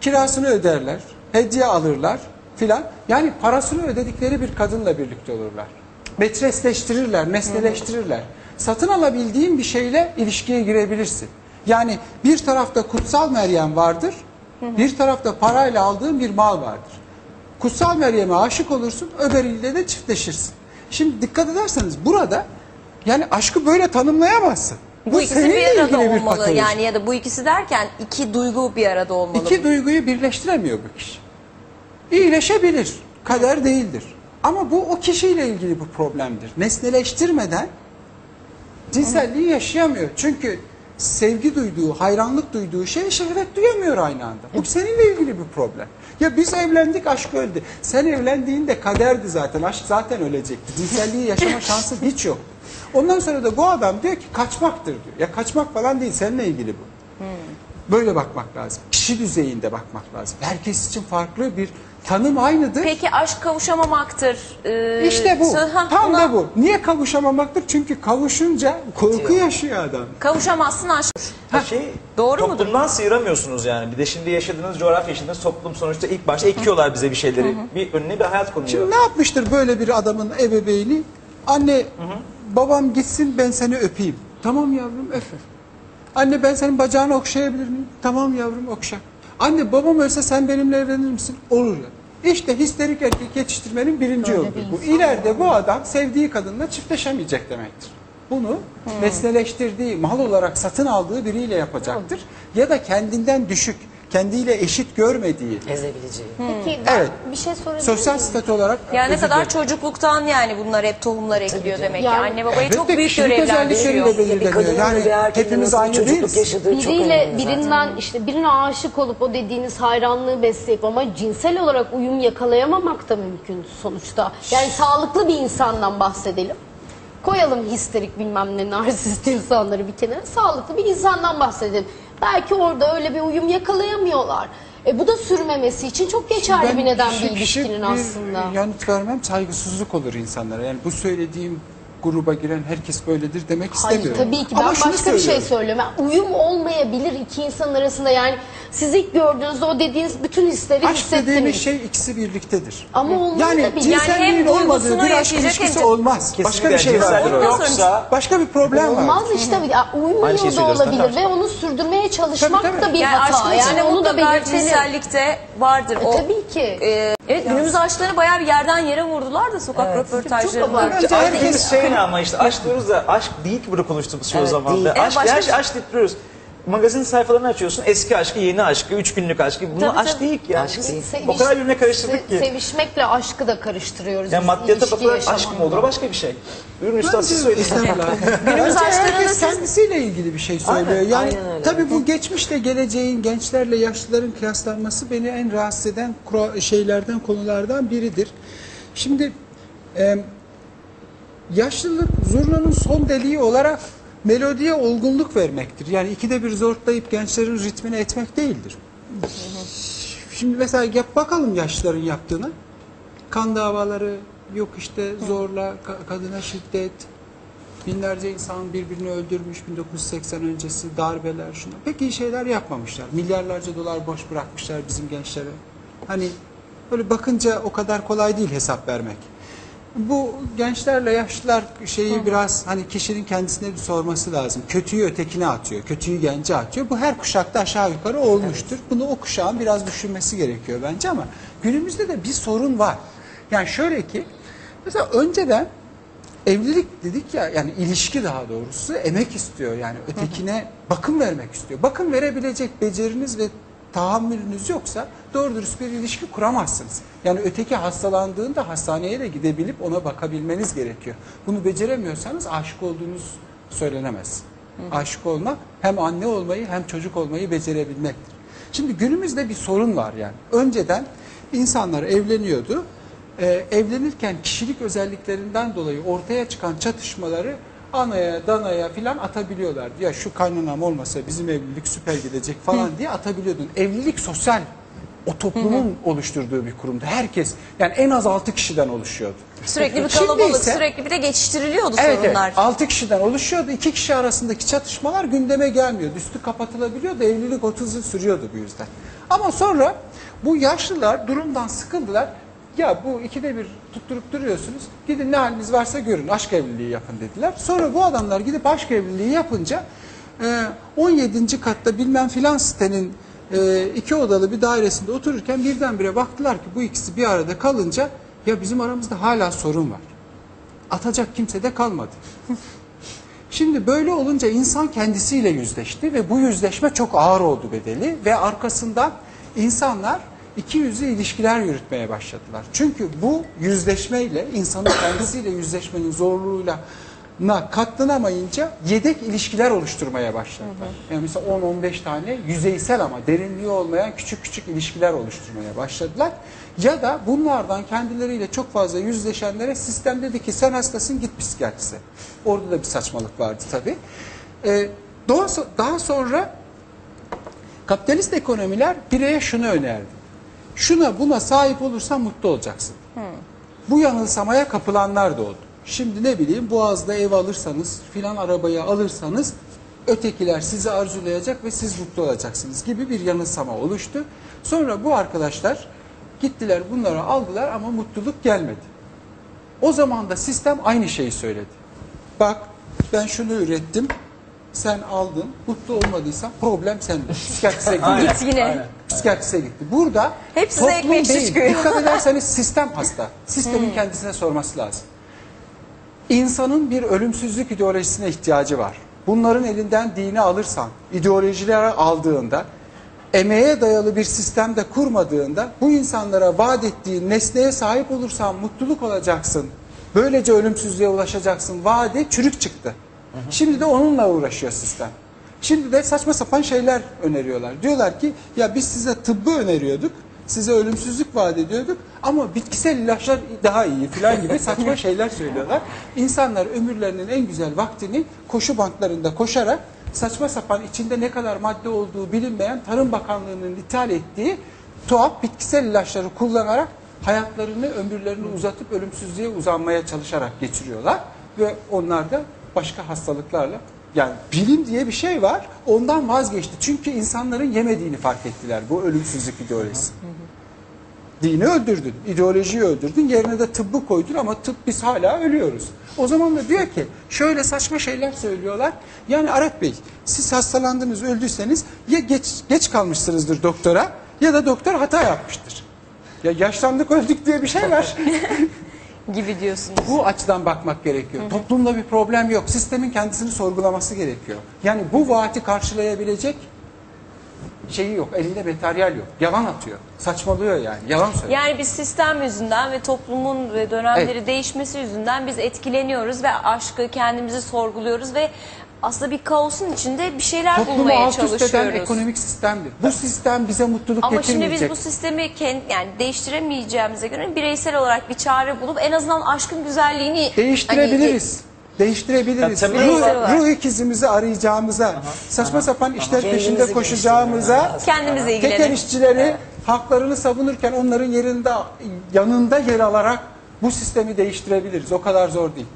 [SPEAKER 1] kirasını öderler, hediye alırlar filan. Yani parasını ödedikleri bir kadınla birlikte olurlar. Metresleştirirler, nesneleştirirler. Satın alabildiğin bir şeyle ilişkiye girebilirsin. Yani bir tarafta kutsal Meryem vardır, bir tarafta parayla aldığın bir mal vardır. Kutsal Meryem'e aşık olursun, öberiyle de çiftleşirsin. Şimdi dikkat ederseniz burada yani aşkı böyle tanımlayamazsın.
[SPEAKER 3] Bu, ikisi
[SPEAKER 1] seninle
[SPEAKER 3] bir arada
[SPEAKER 1] bir
[SPEAKER 3] olmalı
[SPEAKER 1] patoloji.
[SPEAKER 3] yani ya da bu ikisi derken iki duygu bir arada olmalı.
[SPEAKER 1] İki duyguyu birleştiremiyor bu kişi. İyileşebilir, kader değildir. Ama bu o kişiyle ilgili bir problemdir. Nesneleştirmeden cinselliği yaşayamıyor. Çünkü sevgi duyduğu, hayranlık duyduğu şeye şehvet duyamıyor aynı anda. Bu seninle ilgili bir problem. Ya biz evlendik aşk öldü. Sen evlendiğinde kaderdi zaten. Aşk zaten ölecekti. Cinselliği yaşama <laughs> şansı hiç yok. Ondan sonra da bu adam diyor ki kaçmaktır diyor. Ya kaçmak falan değil seninle ilgili bu. Böyle bakmak lazım. Kişi düzeyinde bakmak lazım. Herkes için farklı bir tanım aynıdır.
[SPEAKER 3] Peki aşk kavuşamamaktır. Ee,
[SPEAKER 1] İşte bu.
[SPEAKER 3] ha,
[SPEAKER 1] Tam
[SPEAKER 3] buna-
[SPEAKER 1] da bu. Niye kavuşamamaktır? Çünkü kavuşunca korku yaşıyor adam.
[SPEAKER 3] Kavuşamazsın aşk.
[SPEAKER 4] şey,
[SPEAKER 3] Doğru mudur?
[SPEAKER 4] toplumdan sıyıramıyorsunuz yani. Bir de şimdi yaşadığınız coğrafya yaşadığınız toplum sonuçta ilk başta ekiyorlar bize bir şeyleri. Bir önüne bir hayat konuyor.
[SPEAKER 1] Şimdi ne yapmıştır böyle bir adamın ebeveyni? Anne babam gitsin ben seni öpeyim. Tamam yavrum öp. Anne ben senin bacağını okşayabilir miyim? Tamam yavrum okşa. Anne babam ölse sen benimle evlenir misin? Olur ya. İşte histerik erkek yetiştirmenin birinci yolu. Bu ileride bu adam sevdiği kadınla çiftleşemeyecek demektir. Bunu nesneleştirdiği, mal olarak satın aldığı biriyle yapacaktır. Ya da kendinden düşük, kendiyle eşit görmediği,
[SPEAKER 5] Ezebileceği.
[SPEAKER 2] Peki ben
[SPEAKER 1] Evet.
[SPEAKER 2] bir şey sorabilir
[SPEAKER 1] sosyal
[SPEAKER 2] miyim?
[SPEAKER 1] statü olarak
[SPEAKER 3] Yani ne
[SPEAKER 1] özür
[SPEAKER 3] kadar
[SPEAKER 1] dilerim.
[SPEAKER 3] çocukluktan yani bunlar hep tohumlar ekliyor demek ki.
[SPEAKER 2] Yani-
[SPEAKER 3] Anne babayı çok
[SPEAKER 1] Elbette
[SPEAKER 3] büyük
[SPEAKER 1] kişilik
[SPEAKER 3] görevlendiriyor.
[SPEAKER 1] özellikleriyle
[SPEAKER 5] Bir
[SPEAKER 1] belirleniyor.
[SPEAKER 5] kadının
[SPEAKER 1] Yani
[SPEAKER 5] bir erkeğin
[SPEAKER 1] hepimiz
[SPEAKER 5] nasıl
[SPEAKER 1] aynı
[SPEAKER 5] çocukluk
[SPEAKER 1] değiliz.
[SPEAKER 5] yaşadığı çok
[SPEAKER 2] Biriyle
[SPEAKER 5] önemli zaten.
[SPEAKER 2] birinden işte birine aşık olup o dediğiniz hayranlığı besleyip ama cinsel olarak uyum yakalayamamak da mümkün sonuçta. Yani sağlıklı bir insandan bahsedelim. Koyalım histerik bilmem ne narsist insanları bir kenara. Sağlıklı bir insandan bahsedelim. Belki orada öyle bir uyum yakalayamıyorlar. E bu da sürmemesi için çok geçerli
[SPEAKER 1] Ben
[SPEAKER 2] bir neden bir
[SPEAKER 1] şık şık
[SPEAKER 2] ilişkinin
[SPEAKER 1] bir
[SPEAKER 2] aslında.
[SPEAKER 1] yanıt vermem saygısızlık olur insanlara. Yani bu söylediğim gruba giren herkes böyledir demek
[SPEAKER 2] Hayır
[SPEAKER 1] istemiyorum.
[SPEAKER 2] tabii ki ben
[SPEAKER 1] Ama
[SPEAKER 2] başka bir şey
[SPEAKER 1] söylüyorum.
[SPEAKER 2] Yani uyum olmayabilir iki insan arasında yani siz ilk gördüğünüzde o dediğiniz bütün hisleri
[SPEAKER 1] Aşk
[SPEAKER 2] hissettiniz.
[SPEAKER 1] dediğimiz şey ikisi birliktedir.
[SPEAKER 2] Ama olmalı
[SPEAKER 1] yani
[SPEAKER 2] da bir-
[SPEAKER 1] cinselliğin
[SPEAKER 3] Yani
[SPEAKER 1] olmadığı bir aşk ilişkisi
[SPEAKER 3] hem
[SPEAKER 1] olmaz. Başka
[SPEAKER 4] Kesinlikle
[SPEAKER 1] bir şey var.
[SPEAKER 4] yoksa
[SPEAKER 1] Başka bir problem var.
[SPEAKER 2] Olmaz işte uymuyor
[SPEAKER 4] şeyi
[SPEAKER 2] da olabilir ve onu sürdürmeye çalışmak
[SPEAKER 1] Tabii, tabii.
[SPEAKER 2] da bir
[SPEAKER 3] Yani
[SPEAKER 2] hata. Yani onu da belirtelim.
[SPEAKER 3] cinsellik de vardır.
[SPEAKER 2] E,
[SPEAKER 3] o,
[SPEAKER 2] tabii ki.
[SPEAKER 3] e, evet günümüz aşklarını bayağı bir yerden yere vurdular da sokak
[SPEAKER 2] Çok
[SPEAKER 3] röportajlarında.
[SPEAKER 1] Bence
[SPEAKER 4] Herkes
[SPEAKER 1] herkes
[SPEAKER 4] şey ne ama işte aşk diyoruz da aşk değil ki burada konuştuğumuz şey o
[SPEAKER 5] Evet,
[SPEAKER 4] zaman.
[SPEAKER 5] değil.
[SPEAKER 3] Evet,
[SPEAKER 4] aşk,
[SPEAKER 3] başka
[SPEAKER 4] her
[SPEAKER 3] bir-
[SPEAKER 4] şey aşk deyip duruyoruz. Magazin sayfalarını açıyorsun. Eski aşkı, yeni aşkı, üç günlük aşkı. Bunlar
[SPEAKER 3] Tabii,
[SPEAKER 4] aşk
[SPEAKER 3] tabii.
[SPEAKER 4] değil ki. Yani.
[SPEAKER 5] Aşk değil.
[SPEAKER 4] O kadar birbirine karıştırdık ki.
[SPEAKER 2] Sevişmekle aşkı da karıştırıyoruz.
[SPEAKER 4] Yani
[SPEAKER 2] biz
[SPEAKER 4] maddiyata
[SPEAKER 2] ilişki
[SPEAKER 4] aşk mı olur o başka bir şey. Buyurun üstad siz söyleyin.
[SPEAKER 3] Günümüz
[SPEAKER 1] herkes
[SPEAKER 3] siz-
[SPEAKER 1] kendisiyle ilgili bir şey söylüyor.
[SPEAKER 4] Aynen,
[SPEAKER 1] yani
[SPEAKER 5] aynen öyle.
[SPEAKER 1] tabii bu geçmişle geleceğin gençlerle yaşlıların kıyaslanması beni en rahatsız eden kura- şeylerden konulardan biridir. Şimdi e, yaşlılık zurnanın son deliği olarak melodiye olgunluk vermektir. Yani ikide bir zortlayıp gençlerin ritmine etmek değildir. Şimdi mesela yap bakalım yaşlıların yaptığını. Kan davaları, yok işte zorla ka- kadına şiddet, binlerce insan birbirini öldürmüş 1980 öncesi darbeler şuna. Pek iyi şeyler yapmamışlar. Milyarlarca dolar boş bırakmışlar bizim gençlere. Hani böyle bakınca o kadar kolay değil hesap vermek. Bu gençlerle yaşlılar şeyi biraz hani kişinin kendisine bir sorması lazım. Kötüyü ötekine atıyor, kötüyü gence atıyor. Bu her kuşakta aşağı yukarı olmuştur. Bunu o kuşağın biraz düşünmesi gerekiyor bence ama günümüzde de bir sorun var. Yani şöyle ki mesela önceden evlilik dedik ya yani ilişki daha doğrusu emek istiyor yani ötekine bakım vermek istiyor. Bakım verebilecek beceriniz ve tahammülünüz yoksa doğru dürüst bir ilişki kuramazsınız. Yani öteki hastalandığında hastaneye de gidebilip ona bakabilmeniz gerekiyor. Bunu beceremiyorsanız aşık olduğunuz söylenemez. Aşık olmak hem anne olmayı hem çocuk olmayı becerebilmektir. Şimdi günümüzde bir sorun var yani. Önceden insanlar evleniyordu. Ee, evlenirken kişilik özelliklerinden dolayı ortaya çıkan çatışmaları anaya, danaya filan atabiliyorlardı. Ya şu kaynanam olmasa bizim evlilik süper gidecek falan diye atabiliyordun. Evlilik sosyal o toplumun oluşturduğu bir kurumdu. Herkes yani en az 6 kişiden oluşuyordu.
[SPEAKER 3] Sürekli bir
[SPEAKER 1] Şimdi
[SPEAKER 3] kalabalık,
[SPEAKER 1] ise-
[SPEAKER 3] sürekli bir de geçiştiriliyordu sorunlar.
[SPEAKER 1] evet. 6 kişiden oluşuyordu. 2 kişi arasındaki çatışmalar gündeme gelmiyordu. Üstü kapatılabiliyordu. Evlilik 30 yıl sürüyordu bu yüzden. Ama sonra bu yaşlılar durumdan sıkıldılar. Ya bu ikide bir tutturup duruyorsunuz. Gidin ne haliniz varsa görün. Aşk evliliği yapın dediler. Sonra bu adamlar gidip aşk evliliği yapınca e, 17. katta bilmem filan sitenin e, iki odalı bir dairesinde otururken birdenbire baktılar ki bu ikisi bir arada kalınca ya bizim aramızda hala sorun var atacak kimse de kalmadı. <laughs> Şimdi böyle olunca insan kendisiyle yüzleşti ve bu yüzleşme çok ağır oldu bedeli ve arkasından insanlar iki yüzlü ilişkiler yürütmeye başladılar. Çünkü bu yüzleşmeyle insanın kendisiyle yüzleşmenin zorluğuyla na katlanamayınca yedek ilişkiler oluşturmaya başladılar. Yani mesela 10-15 tane yüzeysel ama derinliği olmayan küçük küçük ilişkiler oluşturmaya başladılar. Ya da bunlardan kendileriyle çok fazla yüzleşenlere sistem dedi ki sen hastasın git psikiyatrise. Orada da bir saçmalık vardı tabii. Ee, daha sonra kapitalist ekonomiler bireye şunu önerdi. Şuna buna sahip olursan mutlu olacaksın. Bu yanılsamaya kapılanlar da oldu. Şimdi ne bileyim Boğaz'da ev alırsanız filan arabayı alırsanız ötekiler sizi arzulayacak ve siz mutlu olacaksınız gibi bir yanılsama oluştu. Sonra bu arkadaşlar gittiler bunları aldılar ama mutluluk gelmedi. O zaman da sistem aynı şeyi söyledi. Bak ben şunu ürettim. Sen aldın. Mutlu olmadıysan problem sende. <laughs> Psikiyatrise gitti.
[SPEAKER 3] Git yine.
[SPEAKER 1] Psikiyatrise gitti. Burada
[SPEAKER 3] Hep size
[SPEAKER 1] toplum
[SPEAKER 3] ekmek
[SPEAKER 1] değil.
[SPEAKER 3] çıkıyor.
[SPEAKER 1] Dikkat <laughs> ederseniz sistem hasta. Sistemin kendisine sorması lazım. İnsanın bir ölümsüzlük ideolojisine ihtiyacı var. Bunların elinden dini alırsan, ideolojileri aldığında, emeğe dayalı bir sistemde kurmadığında bu insanlara vaat ettiğin nesneye sahip olursan mutluluk olacaksın. Böylece ölümsüzlüğe ulaşacaksın. Vaadi çürük çıktı. Şimdi de onunla uğraşıyor sistem. Şimdi de saçma sapan şeyler öneriyorlar. Diyorlar ki ya biz size tıbbı öneriyorduk. Size ölümsüzlük vaat ediyorduk ama bitkisel ilaçlar daha iyi falan gibi <laughs> saçma şeyler söylüyorlar. İnsanlar ömürlerinin en güzel vaktini koşu banklarında koşarak saçma sapan içinde ne kadar madde olduğu bilinmeyen Tarım Bakanlığı'nın ithal ettiği tuhaf bitkisel ilaçları kullanarak hayatlarını, ömürlerini uzatıp ölümsüzlüğe uzanmaya çalışarak geçiriyorlar ve onlar da başka hastalıklarla yani bilim diye bir şey var. Ondan vazgeçti. Çünkü insanların yemediğini fark ettiler bu ölümsüzlük ideolojisi. Dini öldürdün, ideolojiyi öldürdün, yerine de tıbbı koydun ama tıp biz hala ölüyoruz. O zaman da diyor ki şöyle saçma şeyler söylüyorlar. Yani Arat Bey siz hastalandınız, öldüyseniz ya geç, geç kalmışsınızdır doktora ya da doktor hata yapmıştır. Ya yaşlandık öldük diye bir şey var. <laughs>
[SPEAKER 3] gibi diyorsunuz.
[SPEAKER 1] Bu açıdan bakmak gerekiyor. Toplumda bir problem yok. Sistemin kendisini sorgulaması gerekiyor. Yani bu vaati karşılayabilecek şeyi yok. Elinde materyal yok. Yalan atıyor. Saçmalıyor yani. Yalan söylüyor.
[SPEAKER 3] Yani biz sistem yüzünden ve toplumun ve dönemleri
[SPEAKER 1] Evet.
[SPEAKER 3] değişmesi yüzünden biz etkileniyoruz ve aşkı kendimizi sorguluyoruz ve aslında bir kaosun içinde bir şeyler
[SPEAKER 1] Toplumu
[SPEAKER 3] bulmaya
[SPEAKER 1] alt üst eden
[SPEAKER 3] çalışıyoruz.
[SPEAKER 1] ekonomik sistemdir. Bu sistem bize mutluluk
[SPEAKER 3] Ama şimdi
[SPEAKER 1] getirmeyecek.
[SPEAKER 3] biz bu sistemi kend- yani değiştiremeyeceğimize göre bireysel olarak bir çare bulup en azından aşkın güzelliğini
[SPEAKER 1] Değiştirebiliriz. Değiştirebiliriz.
[SPEAKER 4] Ya tabii.
[SPEAKER 1] ruh,
[SPEAKER 3] Bireysel olarak.
[SPEAKER 1] ruh ikizimizi arayacağımıza, saçma sapan işler
[SPEAKER 5] Kendimizi
[SPEAKER 1] peşinde koşacağımıza,
[SPEAKER 5] geliştirmemiz
[SPEAKER 3] kendimizle
[SPEAKER 1] tekel
[SPEAKER 3] ilgilenelim.
[SPEAKER 1] işçileri haklarını savunurken onların yerinde yanında yer alarak bu sistemi değiştirebiliriz. O kadar zor değil.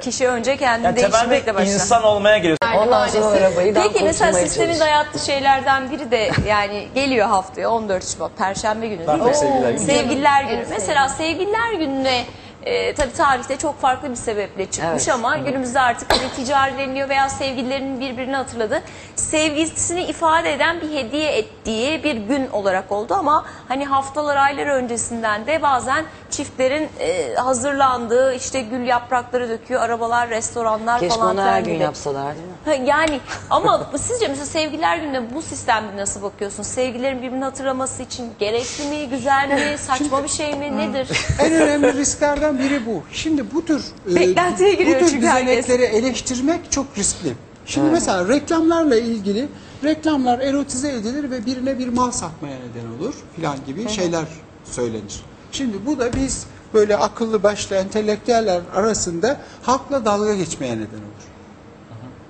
[SPEAKER 3] Kişi önce kendini
[SPEAKER 4] Yani
[SPEAKER 3] değiştirmekle başlar.
[SPEAKER 4] insan olmaya geliyor.
[SPEAKER 5] Ondan sonra arabayı
[SPEAKER 3] Peki mesela sistemin dayattığı şeylerden biri de <laughs> yani geliyor haftaya 14 Şubat Perşembe günü değil mi?
[SPEAKER 4] Sevgililer Günü.
[SPEAKER 3] Sevgililer Günü. Mesela Sevgililer Günü'ne e, tabii tarihte çok farklı bir sebeple çıkmış
[SPEAKER 5] Evet.
[SPEAKER 3] ama günümüzde artık hani ticarileniliyor veya sevgililerinin birbirini hatırladığı sevgilisini ifade eden bir hediye ettiği bir gün olarak oldu ama hani haftalar aylar öncesinden de bazen çiftlerin e, hazırlandığı işte gül yaprakları döküyor arabalar restoranlar
[SPEAKER 5] Keşke
[SPEAKER 3] falan
[SPEAKER 5] onu her gün
[SPEAKER 3] gibi.
[SPEAKER 5] yapsalar değil mi?
[SPEAKER 3] Ha, Yani ama <laughs> sizce mesela sevgililer gününe bu sistemde nasıl bakıyorsun? Sevgililerin birbirini hatırlaması için gerekli mi, güzel mi, saçma bir şey mi, <laughs> nedir?
[SPEAKER 1] En önemli risklerden biri bu. Şimdi bu tür e,
[SPEAKER 3] Beklentiye giriyor
[SPEAKER 1] bu tür
[SPEAKER 3] çünkü herkes.
[SPEAKER 1] düzenekleri eleştirmek çok riskli. Şimdi mesela reklamlarla ilgili reklamlar erotize edilir ve birine bir mal satmaya neden olur filan gibi şeyler söylenir. Şimdi bu da biz böyle akıllı başlı entelektüeller arasında halkla dalga geçmeye neden olur.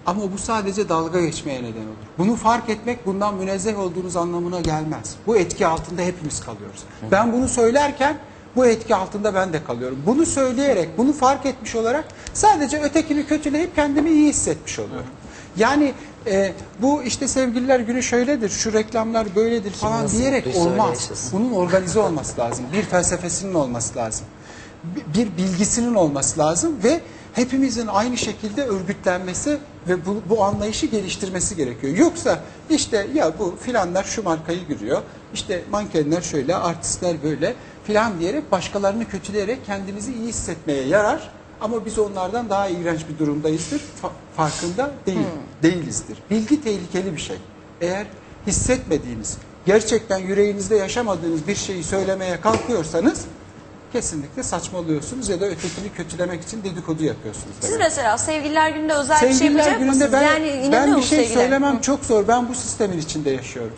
[SPEAKER 1] Ama bu sadece dalga geçmeye neden olur. Bunu fark etmek bundan münezzeh olduğunuz anlamına gelmez. Bu etki altında hepimiz kalıyoruz. Ben bunu söylerken bu etki altında ben de kalıyorum. Bunu söyleyerek, bunu fark etmiş olarak sadece ötekini kötüleyip kendimi iyi hissetmiş oluyorum. Yani e, bu işte sevgililer günü şöyledir, şu reklamlar böyledir falan
[SPEAKER 5] nasıl
[SPEAKER 1] diyerek olmaz. Bunun organize olması lazım. Bir felsefesinin olması lazım. Bir bilgisinin olması lazım ve hepimizin aynı şekilde örgütlenmesi ve bu, bu anlayışı geliştirmesi gerekiyor. Yoksa işte ya bu filanlar şu markayı görüyor, işte mankenler şöyle, artistler böyle filan diyerek başkalarını kötüleyerek kendimizi iyi hissetmeye yarar. Ama biz onlardan daha iğrenç bir durumdayızdır. Fa- farkında değil, değilizdir. Bilgi tehlikeli bir şey. Eğer hissetmediğiniz, gerçekten yüreğinizde yaşamadığınız bir şeyi söylemeye kalkıyorsanız kesinlikle saçmalıyorsunuz ya da ötekini kötülemek için dedikodu yapıyorsunuz.
[SPEAKER 3] Siz
[SPEAKER 1] demek.
[SPEAKER 3] mesela sevgililer gününde özel bir şey
[SPEAKER 1] Sevgililer
[SPEAKER 3] yapacak
[SPEAKER 1] gününde
[SPEAKER 3] mısınız?
[SPEAKER 1] ben,
[SPEAKER 3] yani
[SPEAKER 1] ben bir şey
[SPEAKER 3] sevgililer?
[SPEAKER 1] söylemem çok zor. Ben bu sistemin içinde yaşıyorum.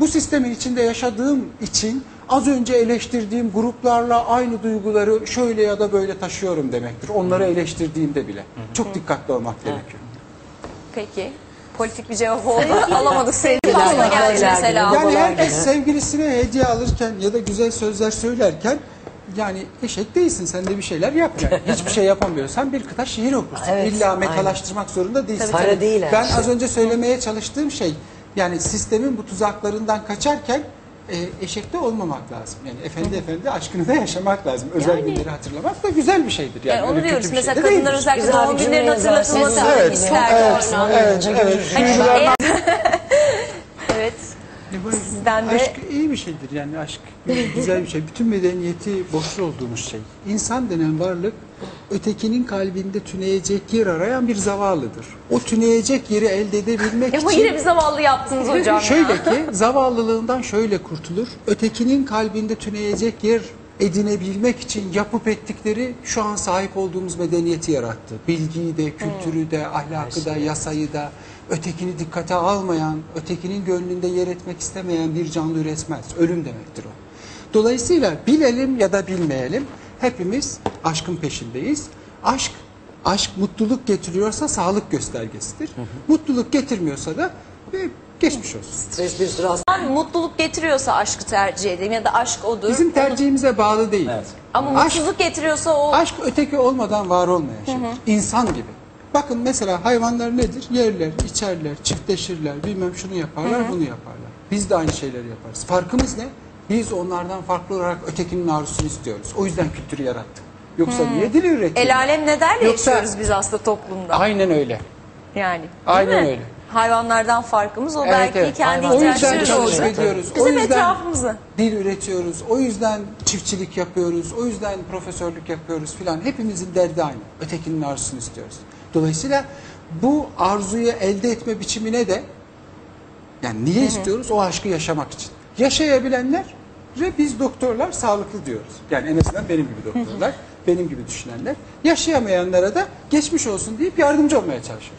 [SPEAKER 1] bu sistemin içinde yaşadığım için az önce eleştirdiğim gruplarla aynı duyguları şöyle ya da böyle taşıyorum demektir. Onları eleştirdiğimde bile. Çok dikkatli olmak gerekiyor.
[SPEAKER 3] Peki. Politik bir cevap oldu. Alamadık sevgili geldi
[SPEAKER 5] Sevgililer
[SPEAKER 3] mesela.
[SPEAKER 1] Yani herkes sevgilisine hediye alırken ya da güzel sözler söylerken yani eşek değilsin sen de bir şeyler yap yani. <laughs> Hiçbir şey yapamıyorsan bir kıta şiir okursun.
[SPEAKER 5] Evet,
[SPEAKER 1] İlla
[SPEAKER 5] aynen.
[SPEAKER 1] metalaştırmak zorunda değilsin.
[SPEAKER 5] Tabii, Para değil
[SPEAKER 1] Ben
[SPEAKER 5] şey.
[SPEAKER 1] az önce söylemeye çalıştığım şey yani sistemin bu tuzaklarından kaçarken e, eşekte olmamak lazım. Yani efendi efendi aşkını da yaşamak lazım. Özel günleri hatırlamak da güzel bir şeydir. Yani,
[SPEAKER 3] Yani onu
[SPEAKER 1] öyle kötü
[SPEAKER 3] diyoruz.
[SPEAKER 1] bir şey
[SPEAKER 3] Mesela
[SPEAKER 1] de
[SPEAKER 3] kadınlar özellikle doğum
[SPEAKER 5] bir cümle
[SPEAKER 3] günlerinin
[SPEAKER 5] yazarsınız.
[SPEAKER 3] hatırlatılmasını
[SPEAKER 2] Evet,
[SPEAKER 3] ister.
[SPEAKER 2] evet,
[SPEAKER 1] Evet, evet.
[SPEAKER 3] Hani
[SPEAKER 1] Şiirler-
[SPEAKER 3] Evet. <laughs>
[SPEAKER 1] E, bu-
[SPEAKER 3] Sizden de-
[SPEAKER 1] Aşk iyi bir şeydir yani aşk <laughs> güzel bir şey. Bütün medeniyeti borçlu olduğumuz şey. İnsan denen varlık ötekinin kalbinde tüneyecek yer arayan bir zavallıdır. O tüneyecek yeri elde edebilmek
[SPEAKER 3] Ama
[SPEAKER 1] için
[SPEAKER 3] yine bir zavallı yaptınız hocam
[SPEAKER 1] şöyle ki zavallılığından şöyle kurtulur. Ötekinin kalbinde tüneyecek yer edinebilmek için yapıp ettikleri şu an sahip olduğumuz medeniyeti yarattı. Bilgiyi de, kültürü de, ahlakı da, yasayı da, ötekini dikkate almayan, ötekinin gönlünde yer etmek istemeyen bir canlı üretmez. Ölüm demektir o. Dolayısıyla bilelim ya da bilmeyelim hepimiz aşkın peşindeyiz. Aşk aşk mutluluk getiriyorsa sağlık göstergesidir. Mutluluk getirmiyorsa da e, geçmiş olsun.
[SPEAKER 5] Stres bir sürü
[SPEAKER 3] Ben mutluluk getiriyorsa aşkı tercih edeyim ya da aşk odur.
[SPEAKER 1] Bizim tercihimize bağlı değil.
[SPEAKER 4] Evet.
[SPEAKER 3] Ama
[SPEAKER 1] aşk,
[SPEAKER 3] mutsuzluk getiriyorsa o
[SPEAKER 1] aşk öteki olmadan var olmayan şeydir. İnsan gibi. Bakın mesela hayvanlar nedir? Yerler, içerler, çiftleşirler, bilmem şunu yaparlar, bunu yaparlar. Biz de aynı şeyleri yaparız. Farkımız ne? Biz onlardan farklı olarak ötekinin arzusunu istiyoruz. O yüzden kültürü yarattık. Yoksa niye dili ürettik?
[SPEAKER 3] el alem ne derle
[SPEAKER 1] Yoksa-
[SPEAKER 3] yaşıyoruz biz aslında toplumda.
[SPEAKER 1] Aynen öyle.
[SPEAKER 3] Yani.
[SPEAKER 1] Aynen
[SPEAKER 3] mi?
[SPEAKER 1] öyle.
[SPEAKER 3] Hayvanlardan farkımız o
[SPEAKER 1] Evet,
[SPEAKER 3] belki
[SPEAKER 1] evet.
[SPEAKER 3] kendi ihtiyaçlarımız olacak.
[SPEAKER 1] ediyoruz. O
[SPEAKER 3] Bizim
[SPEAKER 1] yüzden
[SPEAKER 3] etrafımızı.
[SPEAKER 1] dil üretiyoruz. O yüzden çiftçilik yapıyoruz. O yüzden profesörlük yapıyoruz filan. Hepimizin derdi aynı. Ötekinin arzusunu istiyoruz. Dolayısıyla bu arzuyu elde etme biçimine de yani niye istiyoruz? O aşkı yaşamak için. Yaşayabilenler ve biz doktorlar sağlıklı diyoruz. Yani en azından benim gibi doktorlar, benim gibi düşünenler. Yaşayamayanlara da geçmiş olsun deyip yardımcı olmaya çalışıyoruz.